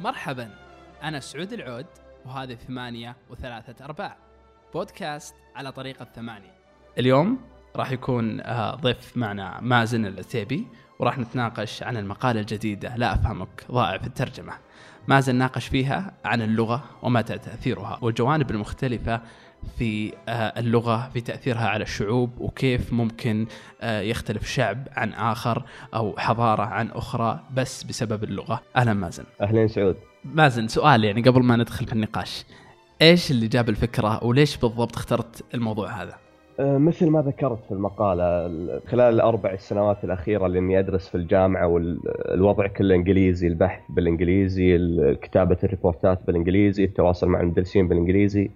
مرحبا. أنا سعود العود وهذه ثمانية وثلاثة أرباع. بودكاست على طريقة ثمانية اليوم راح يكون آه، ضيف معنا مازن العتيبي وراح نتناقش عن المقالة الجديدة. لا أفهمك ضائع في الترجمة. مازن ناقش فيها عن اللغة ومتى تأثيرها والجوانب المختلفة في آه، اللغة في تأثيرها على الشعوب وكيف ممكن آه، يختلف شعب عن آخر أو حضارة عن أخرى بس بسبب اللغة. أهلا مازن. أهلين سعود. مازن سؤال يعني قبل ما ندخل في النقاش. إيش اللي جاب الفكرة وليش بالضبط اخترت الموضوع هذا؟ أه، مثل ما ذكرت في المقالة ال- خلال الأربع سنوات الأخيرة اللي إني أدرس في الجامعة والوضع كله إنجليزي البحث بالإنجليزي ال- كتابة الريبورتات بالإنجليزي التواصل مع المدرسين بالإنجليزي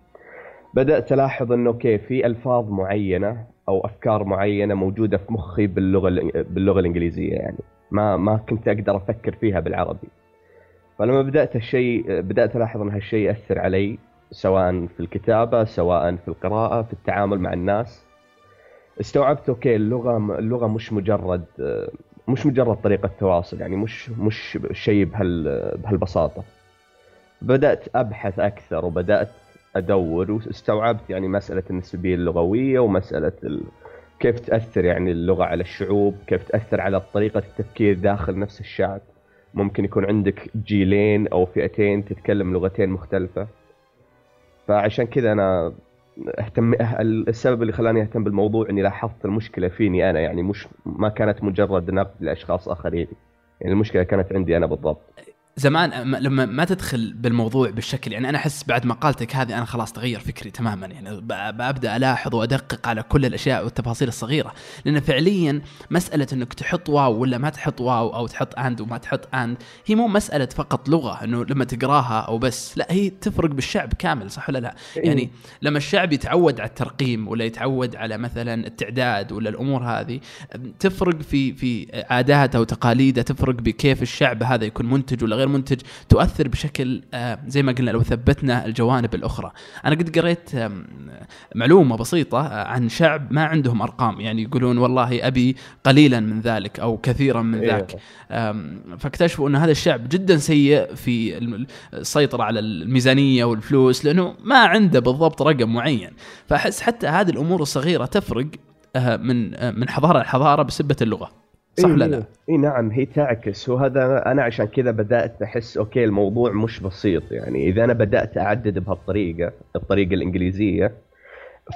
بدأت ألاحظ إنه كيف في ألفاظ معينة أو أفكار معينة موجودة في مخي باللغة الإن- باللغة الإنجليزية يعني. ما ما كنت أقدر أفكر فيها بالعربي. فلما بدأت الشيء بدأت ألاحظ أن هالشيء يأثر علي سواء في الكتابة سواء في القراءة في التعامل مع الناس. استوعبت أوكي اللغة اللغة مش مجرد مش مجرد طريقة تواصل يعني مش مش شيء بهال بهالبساطة. بدأت أبحث أكثر وبدأت أدور واستوعبت يعني مسألة النسبية اللغوية ومسألة ال... كيف تأثر يعني اللغة على الشعوب كيف تأثر على طريقة التفكير داخل نفس الشعب. ممكن يكون عندك جيلين أو فئتين تتكلم لغتين مختلفة. فعشان كذا أنا اهتم السبب اللي خلاني أهتم بالموضوع إني لاحظت المشكلة فيني أنا يعني مش ما كانت مجرد نقد لأشخاص آخرين. يعني المشكلة كانت عندي أنا بالضبط. زمان لما ما تدخل بالموضوع بالشكل يعني أنا أحس بعد مقالتك هذه أنا خلاص تغير فكري تماما يعني ببدا ألاحظ وأدقق على كل الأشياء والتفاصيل الصغيرة. لأن فعليا مسألة إنك تحط واو ولا ما تحط واو أو تحط and وما تحط and هي مو مسألة فقط لغة إنه لما تقراها أو بس لا هي تفرق بالشعب كامل صح ولا لا؟ يعني لما الشعب يتعود على الترقيم ولا يتعود على مثلا التعداد ولا الأمور هذه تفرق في في عاداته وتقاليده تفرق بكيف الشعب هذا يكون منتج ولا غير منتج تؤثر بشكل آه، زي ما قلنا لو ثبتنا الجوانب الأخرى. أنا قد قريت معلومة بسيطة آه، عن شعب ما عندهم أرقام. يعني يقولون والله أبي قليلا من ذلك أو كثيرا من إيه. ذاك. فاكتشفوا أن هذا الشعب جدا سيء في السيطره على الميزانية والفلوس لأنه ما عنده بالضبط رقم معين. فأحس حتى هذه الأمور الصغيرة تفرق آه، من من حضارة لحضارة بسبة اللغة. صح ولا لا؟ اي نعم هي تعكس. وهذا أنا عشان كذا بدأت أحس أوكي الموضوع مش بسيط يعني. إذا أنا بدأت أعدد بهالطريقة الطريقة الإنجليزية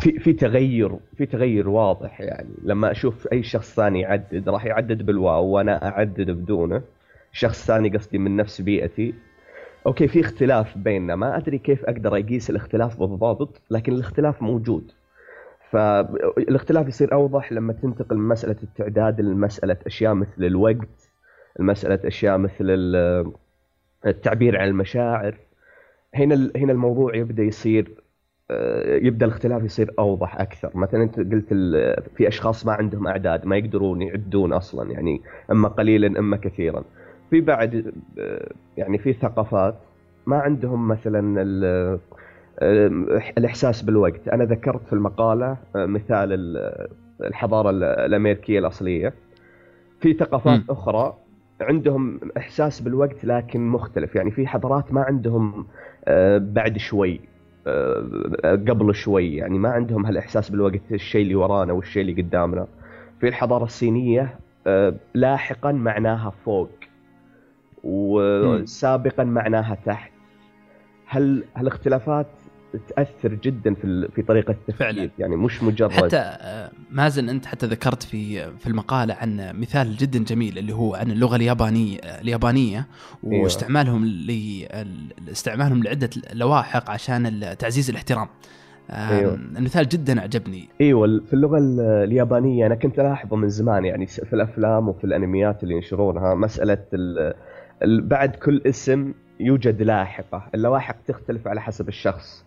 في في تغير في تغير واضح يعني. لما أشوف أي شخص ثاني يعدد راح يعدد بالواو وأنا أعدد بدونه. شخص ثاني قصدي من نفس بيئتي. أوكي في اختلاف بيننا. ما أدري كيف أقدر أقيس الاختلاف بالضبط لكن الاختلاف موجود. فالاختلاف يصير أوضح لما تنتقل من مسألة التعداد لمسألة أشياء مثل الوقت مسألة أشياء مثل ال- التعبير عن المشاعر. هنا هنا الموضوع يبدأ يصير آه، يبدأ الاختلاف يصير أوضح أكثر. مثلا أنت قلت في أشخاص ما عندهم أعداد ما يقدرون يعدون أصلا يعني أما قليلا أما كثيرا. في بعد آه، يعني في ثقافات ما عندهم مثلا الإحساس بالوقت. أنا ذكرت في المقالة آه، مثال ال- الحضارة ال- الأمريكية الأصلية. في ثقافات مم. أخرى عندهم إحساس بالوقت لكن مختلف. يعني في حضارات ما عندهم آه، بعد شوي آه، قبل شوي. يعني ما عندهم هالإحساس بالوقت الشيء اللي ورانا والشيء اللي قدامنا. في الحضارة الصينية لاحقا معناها فوق وسابقا معناها تحت. هل هالاختلافات تاثر جدا في في طريقة التفكير فعلاً. يعني مش مجرد حتى آه، مازن أنت حتى ذكرت في في المقالة عن مثال جدا جميل اللي هو عن اللغة اليابانيه اليابانية أيوة. واستعمالهم ل استعمالهم لعدة لواحق عشان تعزيز الاحترام أيوة. المثال جدا عجبني أيوه في اللغة ال- اليابانية أنا كنت ألاحظه من زمان يعني في الأفلام وفي الأنميات اللي ينشرونها مسألة ال- ال- بعد كل اسم يوجد لاحقة، اللواحق تختلف على حسب الشخص.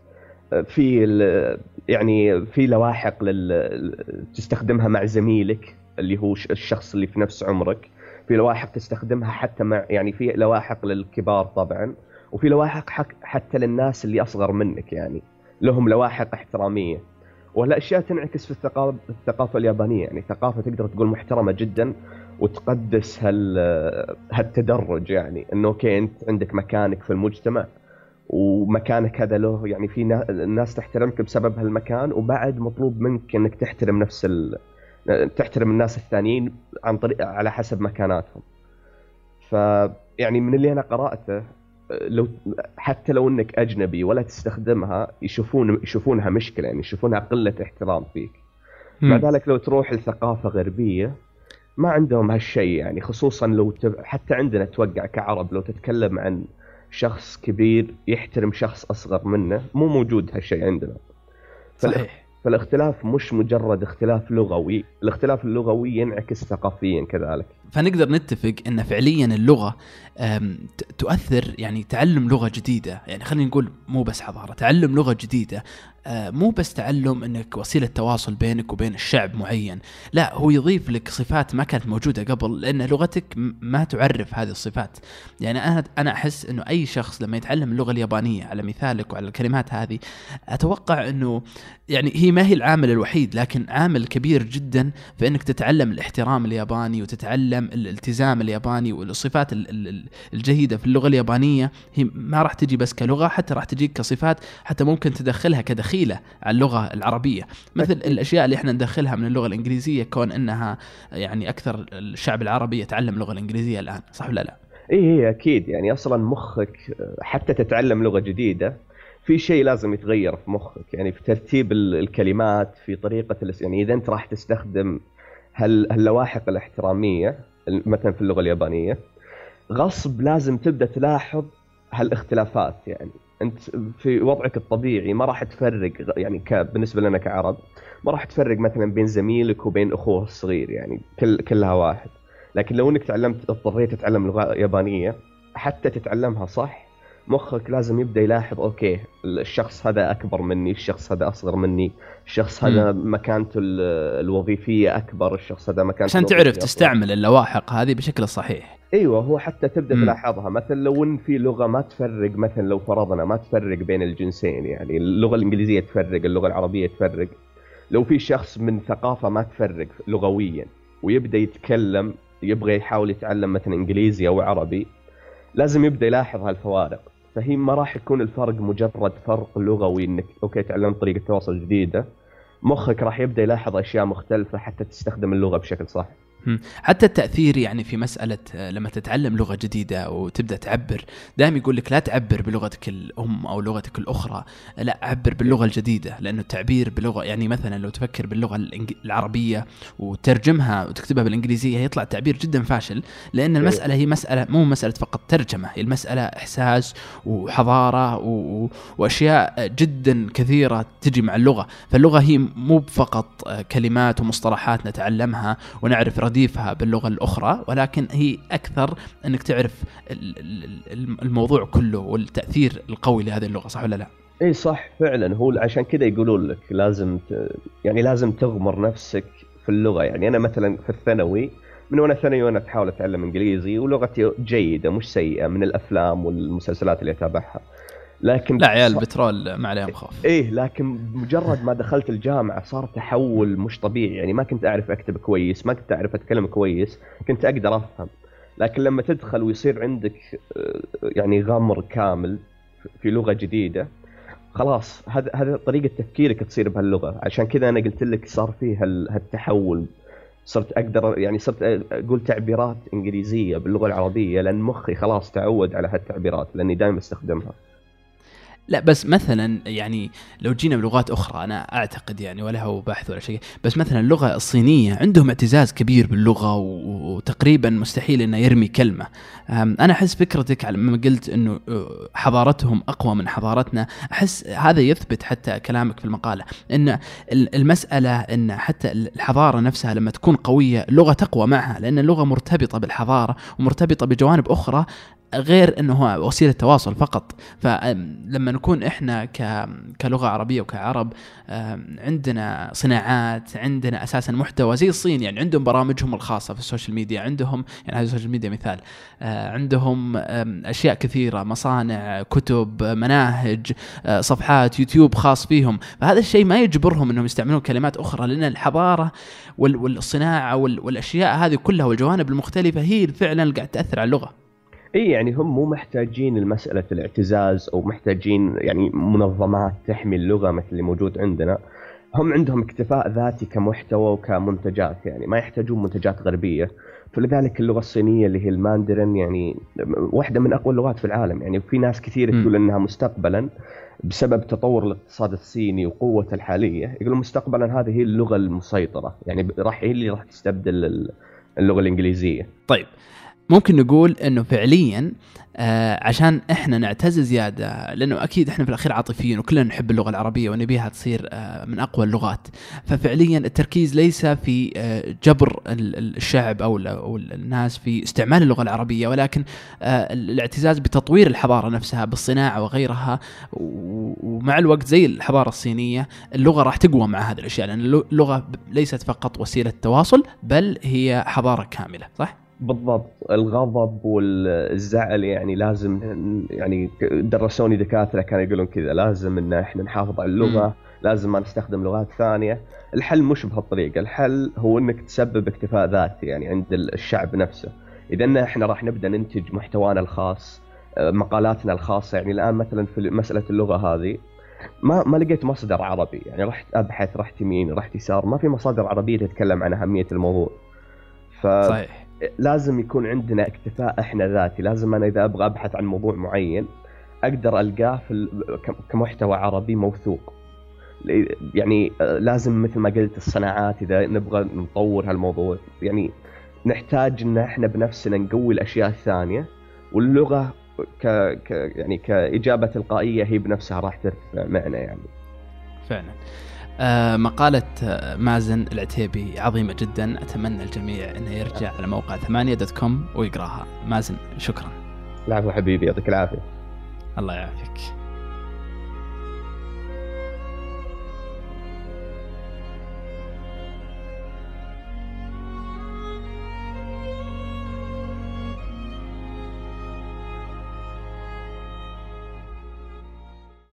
في يعني في لواحق لل... تستخدمها مع زميلك اللي هو الشخص اللي في نفس عمرك، في لواحق تستخدمها حتى مع يعني في لواحق للكبار طبعا، وفي لواحق حك... حتى للناس اللي أصغر منك يعني. لهم لواحق احترامية. والأشياء تنعكس في الثقافه الثقافة اليابانية. يعني ثقافه تقدر تقول محترمة جدا وتقدس هال هالتدرج يعني. إنه أوكي أنت عندك مكانك في المجتمع. ومكانك هذا له يعني في ناس تحترمك بسبب هالمكان وبعد مطلوب منك إنك تحترم نفس ال... تحترم الناس الثانيين عن طريق على حسب مكاناتهم. ف يعني من اللي أنا قرأته لو حتى لو إنك أجنبي ولا تستخدمها يشوفون يشوفونها مشكلة يعني يشوفونها قلة احترام فيك. مع ذلك لو تروح لثقافة غربية ما عندهم هالشيء يعني خصوصا لو. حتى عندنا أتوقع كعرب لو تتكلم عن شخص كبير يحترم شخص أصغر منه مو موجود هالشيء عندنا. صحيح. فالاختلاف مش مجرد اختلاف لغوي الاختلاف اللغوي ينعكس ثقافيا كذلك فنقدر نتفق إن فعليا اللغة تؤثر يعني تعلم لغة جديدة. يعني خلينا نقول مو بس حضارة تعلم لغة جديدة آه، مو بس تعلم إنك وسيلة تواصل بينك وبين الشعب معين. لا هو يضيف لك صفات ما كانت موجودة قبل لأن لغتك ما تعرف هذه الصفات. يعني أنا أنا أحس إنه أي شخص لما يتعلم اللغة اليابانية على مثالك وعلى الكلمات هذه أتوقع إنه يعني هي ما هي العامل الوحيد لكن عامل كبير جدا في إنك تتعلم الاحترام الياباني وتتعلم الالتزام الياباني والصفات الجيدة في اللغة اليابانية. هي ما راح تجي بس كلغة حتى راح تجيك كصفات حتى ممكن تدخلها كدخيلة على اللغة العربية. مثل الأشياء اللي إحنا ندخلها من اللغة الإنجليزية كون إنها يعني أكثر الشعب العربي يتعلم اللغة الإنجليزية الآن صح ولا لا؟ اي اي أكيد. يعني أصلا مخك حتى تتعلم لغة جديدة في شيء لازم يتغير في مخك. يعني في ترتيب الكلمات في طريقة يعني إذا أنت راح تستخدم هاللواحق الاحترامية مثلا في اللغة اليابانية غصب لازم تبدأ تلاحظ هالاختلافات يعني. أنت في وضعك الطبيعي ما راح تفرق يعني بالنسبة لنا كعرب ما راح تفرق مثلا بين زميلك وبين أخوه الصغير يعني كل كلها واحد. لكن لو إنك تعلمت اضطريت تتعلم لغة يابانية حتى تتعلمها صح مخك لازم يبدأ يلاحظ أوكي الشخص هذا أكبر مني الشخص هذا أصغر مني الشخص هذا م. مكانته الوظيفية أكبر الشخص هذا مكانته عشان تعرف. تستعمل اللواحق هذه بشكل صحيح أيوه هو حتى تبدأ م. تلاحظها مثلا لو إن في لغة ما تفرق مثلا لو فرضنا ما تفرق بين الجنسين يعني اللغة الإنجليزية تفرق اللغة العربية تفرق لو في شخص من ثقافة ما تفرق لغويا ويبدأ يتكلم يبغى يحاول يتعلم مثلا إنجليزي أو عربي لازم يبدأ يلاحظ هالفوارق فهي ما راح يكون الفرق مجرد فرق لغوي إنك أوكي تعلمت طريقة تواصل جديدة. مخك راح يبدأ يلاحظ أشياء مختلفة حتى تستخدم اللغة بشكل صح. حتى التأثير يعني في مسألة آه، لما تتعلم لغة جديدة وتبدأ تعبر دائما يقول لك لا تعبر بلغتك الأم أو لغتك الأخرى لا عبر باللغة الجديدة لأنه التعبير بلغة يعني مثلا لو تفكر باللغة العربية وترجمها وتكتبها بالإنجليزية يطلع تعبير جدا فاشل لأن إيه. المسألة هي مسألة مو مسألة فقط ترجمة هي المسألة إحساس وحضارة و... وأشياء جدا كثيرة تجي مع اللغة فاللغة هي مو فقط آه، كلمات ومصطلحات نتعلمها ونعرف رديفها باللغة الأخرى ولكن هي أكثر إنك تعرف الموضوع كله والتأثير القوي لهذه اللغة صح ولا لا؟ إي صح فعلا هو عشان كذا يقولون لك لازم. يعني لازم تغمر نفسك في اللغة يعني أنا مثلا في الثانوي من وأنا ثانوي وأنا احاول أتعلم إنجليزي ولغتي جيدة مش سيئة من الأفلام والمسلسلات اللي أتابعها لكن لا عيال البترول ما عليهم خوف إيه لكن مجرد ما دخلت الجامعة صار تحول مش طبيعي. يعني ما كنت أعرف أكتب كويس ما كنت أعرف أتكلم كويس كنت أقدر أفهم. لكن لما تدخل ويصير عندك آه، يعني غمر كامل في لغة جديدة خلاص هذا هذا طريقة تفكيرك تصير بهاللغة. عشان كذا أنا قلت لك صار فيه هالتحول. صرت أقدر يعني صرت أقول تعبيرات إنجليزية باللغة العربية لأن مخي خلاص تعود على هالتعبيرات لأني دائما أستخدمها. لا بس مثلا يعني لو جينا بلغات أخرى أنا أعتقد يعني ولا هو بحث ولا شيء بس مثلا اللغة الصينية عندهم اعتزاز كبير باللغة وتقريبا مستحيل إنه يرمي كلمة. أنا أحس فكرتك على ما قلت إنه حضارتهم أقوى من حضارتنا. أحس هذا يثبت حتى كلامك في المقالة إن المسألة إن حتى الحضارة نفسها لما تكون قوية اللغة تقوى معها لأن اللغة مرتبطة بالحضارة ومرتبطة بجوانب أخرى. غير إنه هو وسيلة تواصل فقط. فلما نكون إحنا كلغة عربية وكعرب عندنا صناعات عندنا أساسا محتوى زي الصين يعني عندهم برامجهم الخاصة في ال social media عندهم يعني هذه ال social media مثال آه، عندهم أشياء كثيرة مصانع كتب مناهج آه، صفحات يوتيوب خاص فيهم. فهذا الشيء ما يجبرهم إنهم يستعملون كلمات أخرى لأن الحضارة والصناعة والأشياء هذه كلها والجوانب المختلفة هي فعلا قاعد تأثر على اللغة. إي يعني هم مو محتاجين لمساله الاعتزاز أو محتاجين يعني منظمات تحمي اللغة مثل اللي موجود عندنا. هم عندهم اكتفاء ذاتي كمحتوى وكمنتجات يعني ما يحتاجون منتجات غربية. فلذلك اللغة الصينية اللي هي الماندرين يعني واحدة من أقوى اللغات في العالم. يعني في ناس كثير تقول إنها مستقبلا بسبب تطور الاقتصاد الصيني وقوته الحالية. يقولون مستقبلا هذه هي اللغة المسيطرة يعني راح هي اللي راح تستبدل اللغة الإنجليزية. طيب ممكن نقول إنه فعليا آه عشان إحنا نعتز زيادة لأنه أكيد إحنا في الأخير عاطفيين وكلنا نحب اللغة العربية ونبيها تصير آه من أقوى اللغات ففعليا التركيز ليس في آه جبر الشعب أو الناس في استعمال اللغة العربية ولكن آه الاعتزاز بتطوير الحضارة نفسها بالصناعة وغيرها ومع الوقت زي الحضارة الصينية اللغة راح تقوى مع هذه الأشياء لأن اللغة ليست فقط وسيلة تواصل بل هي حضارة كاملة صح؟ بالضبط. الغضب والزعل يعني لازم يعني درسوني دكاترة كانوا يقولون كذا لازم إن إحنا نحافظ على اللغة م. لازم ما نستخدم لغات ثانية. الحل مش بهالطريقة الحل هو إنك تسبب اكتفاء ذاتي يعني عند الشعب نفسه. إذا إحنا راح نبدأ ننتج محتوانا الخاص آه، مقالاتنا الخاصة يعني الآن مثلا في مسألة اللغة هذه ما ما لقيت مصدر عربي. يعني رحت أبحث رحت يمين رحت يسار ما في مصادر عربية تتكلم عن أهمية الموضوع. ف صحيح. لازم يكون عندنا اكتفاء إحنا ذاتي. لازم أنا إذا أبغى أبحث عن موضوع معين أقدر ألقاه في كمحتوى عربي موثوق. يعني آه، لازم مثل ما قلت الصناعات إذا نبغى نطور هالموضوع يعني نحتاج إن إحنا بنفسنا نقوي الأشياء الثانية واللغة ك, ك يعني كإجابة تلقائية هي بنفسها راح ترتفع معنا يعني. فعلا. مقالة آه، مازن العتيبي عظيمة جدا. أتمنى الجميع أنه يرجع على موقع ثمانية دوت كوم ويقراها. مازن شكرا. العفو حبيبي يعطيك العافية. الله يعافيك.